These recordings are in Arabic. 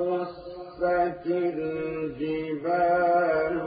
وبست الجبال.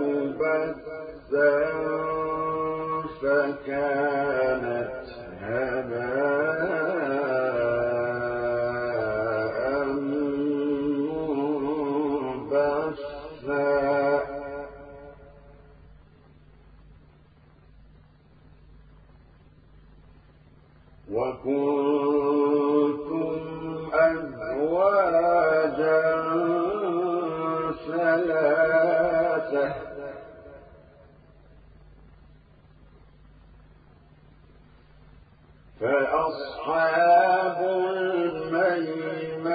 فأصحاب الميمنة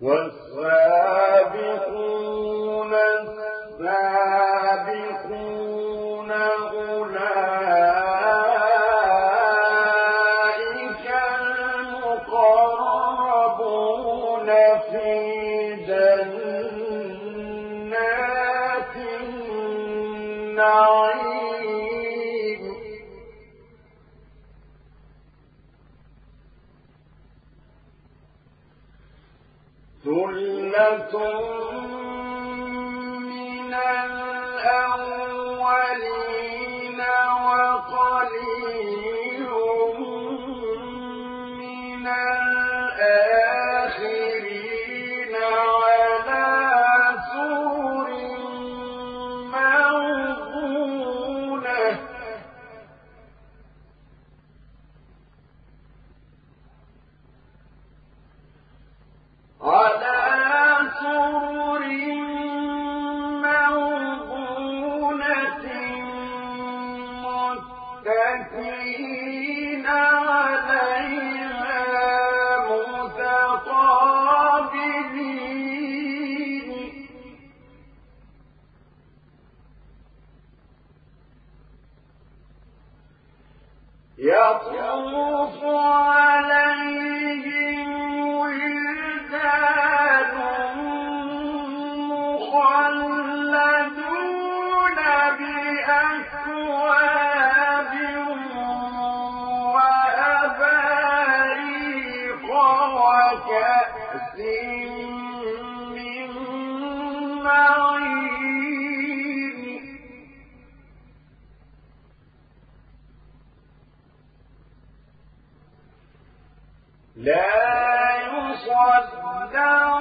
والسابقون يطوف عليهم down.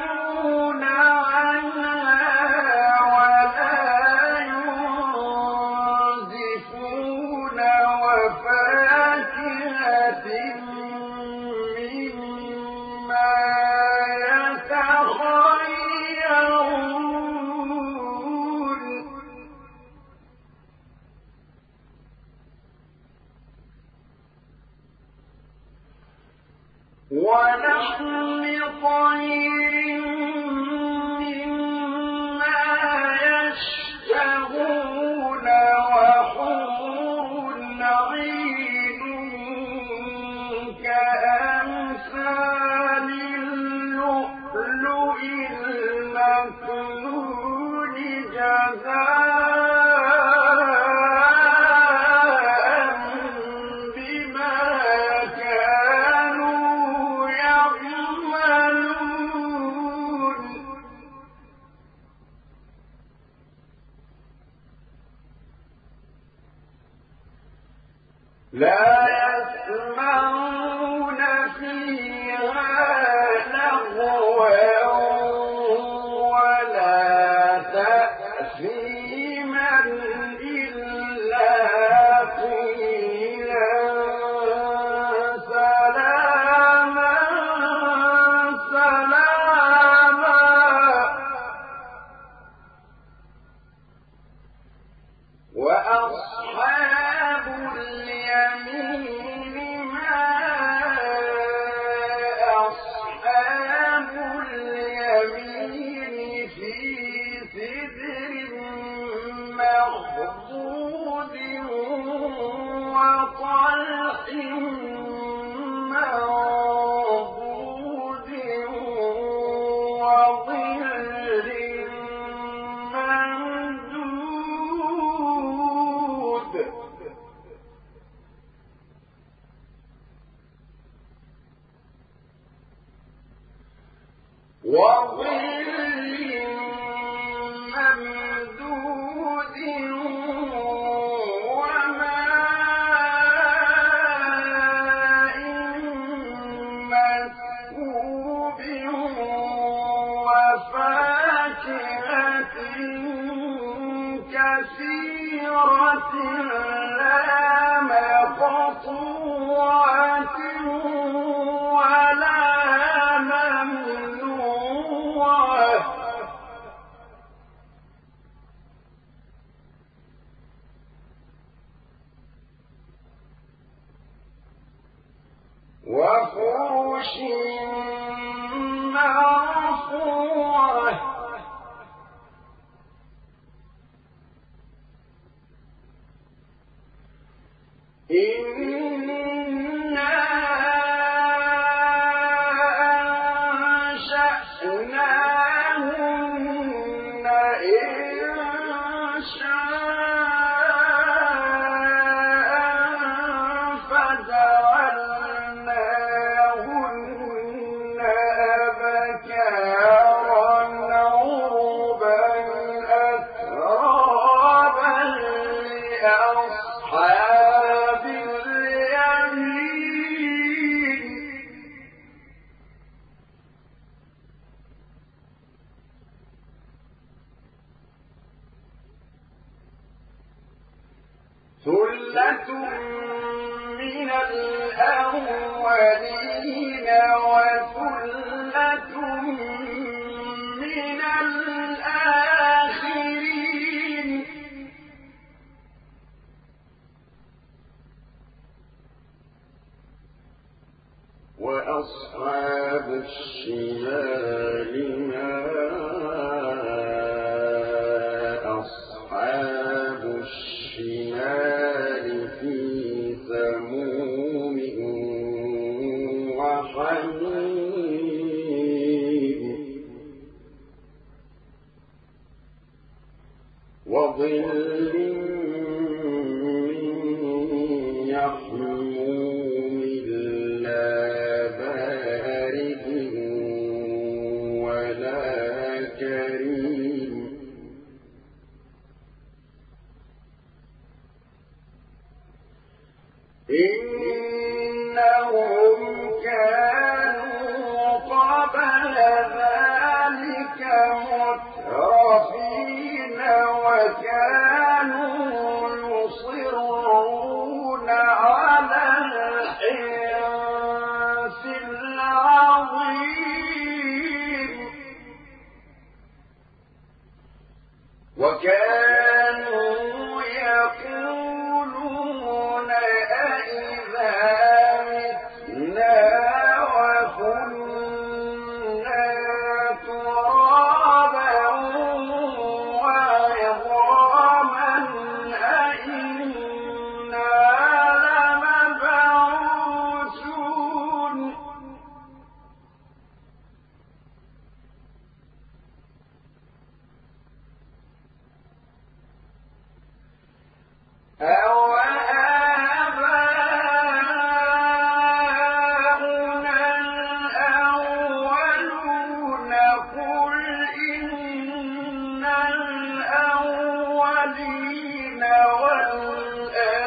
والأنبياء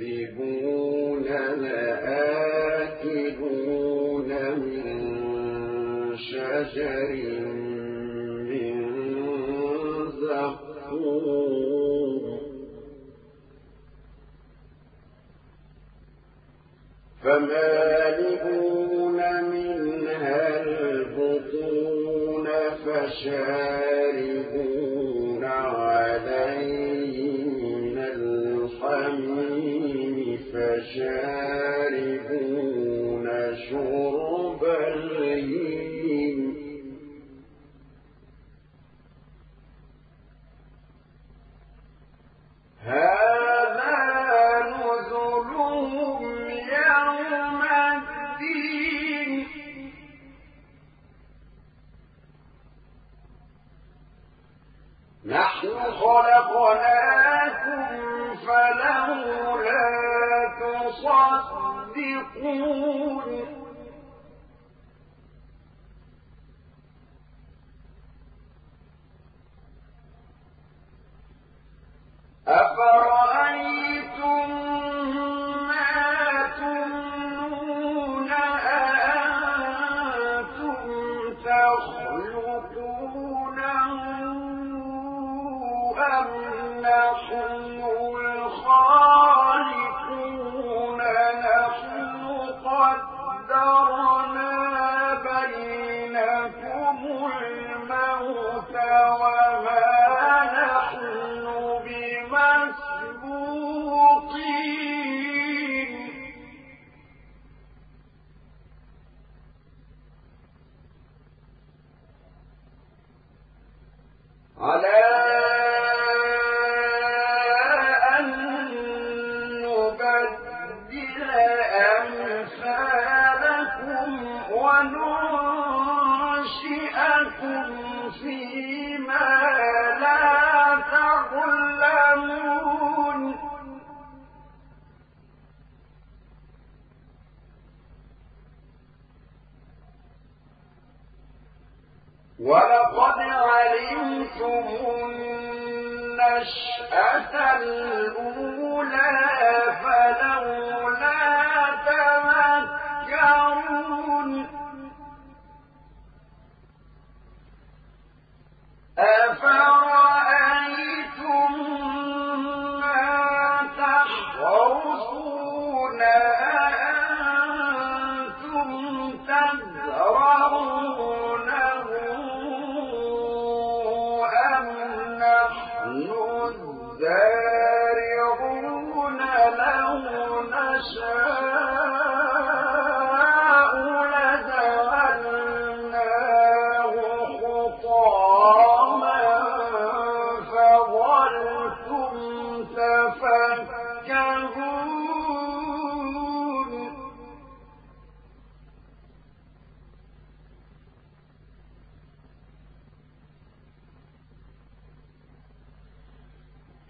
تكذبون من شجر من فمالئون منها البطون فشاء النصير ولقد علمتم النشأة الأولى.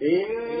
إن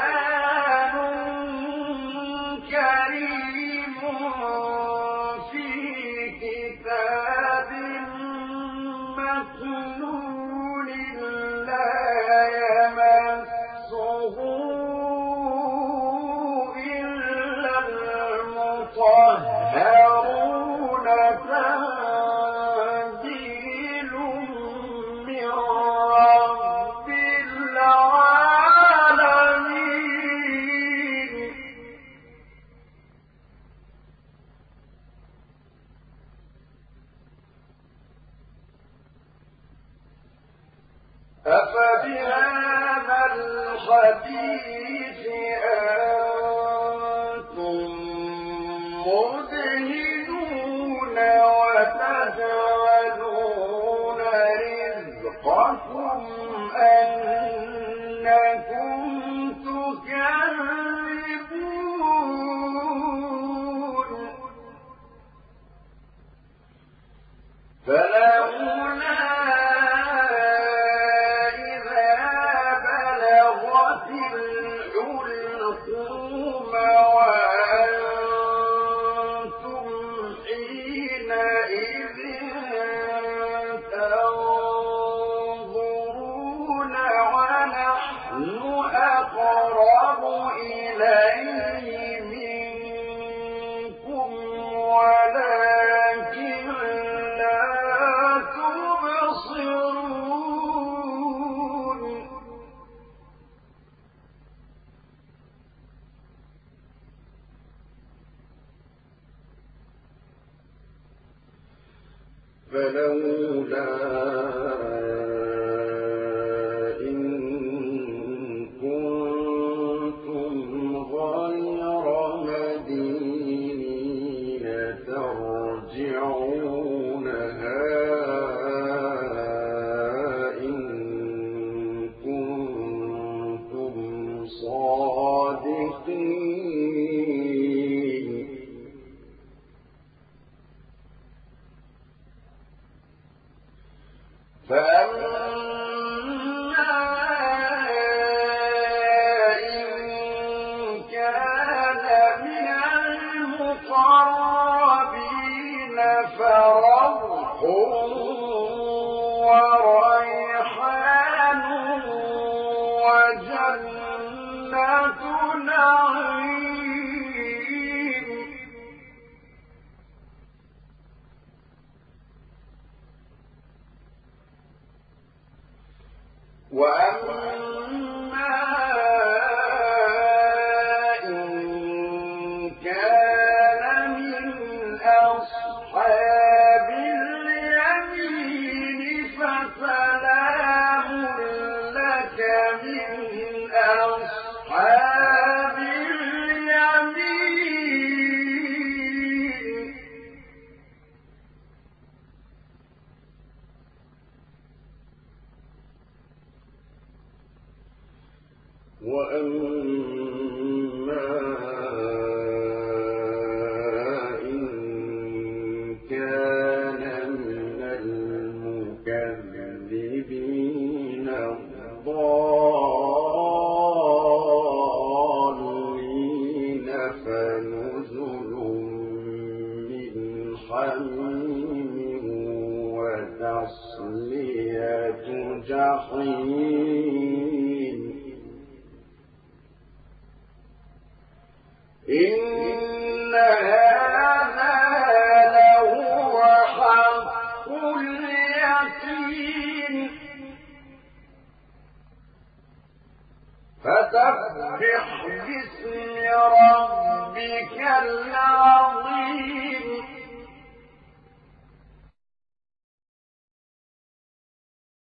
فلولا فأما وعنه وتصلية جحيم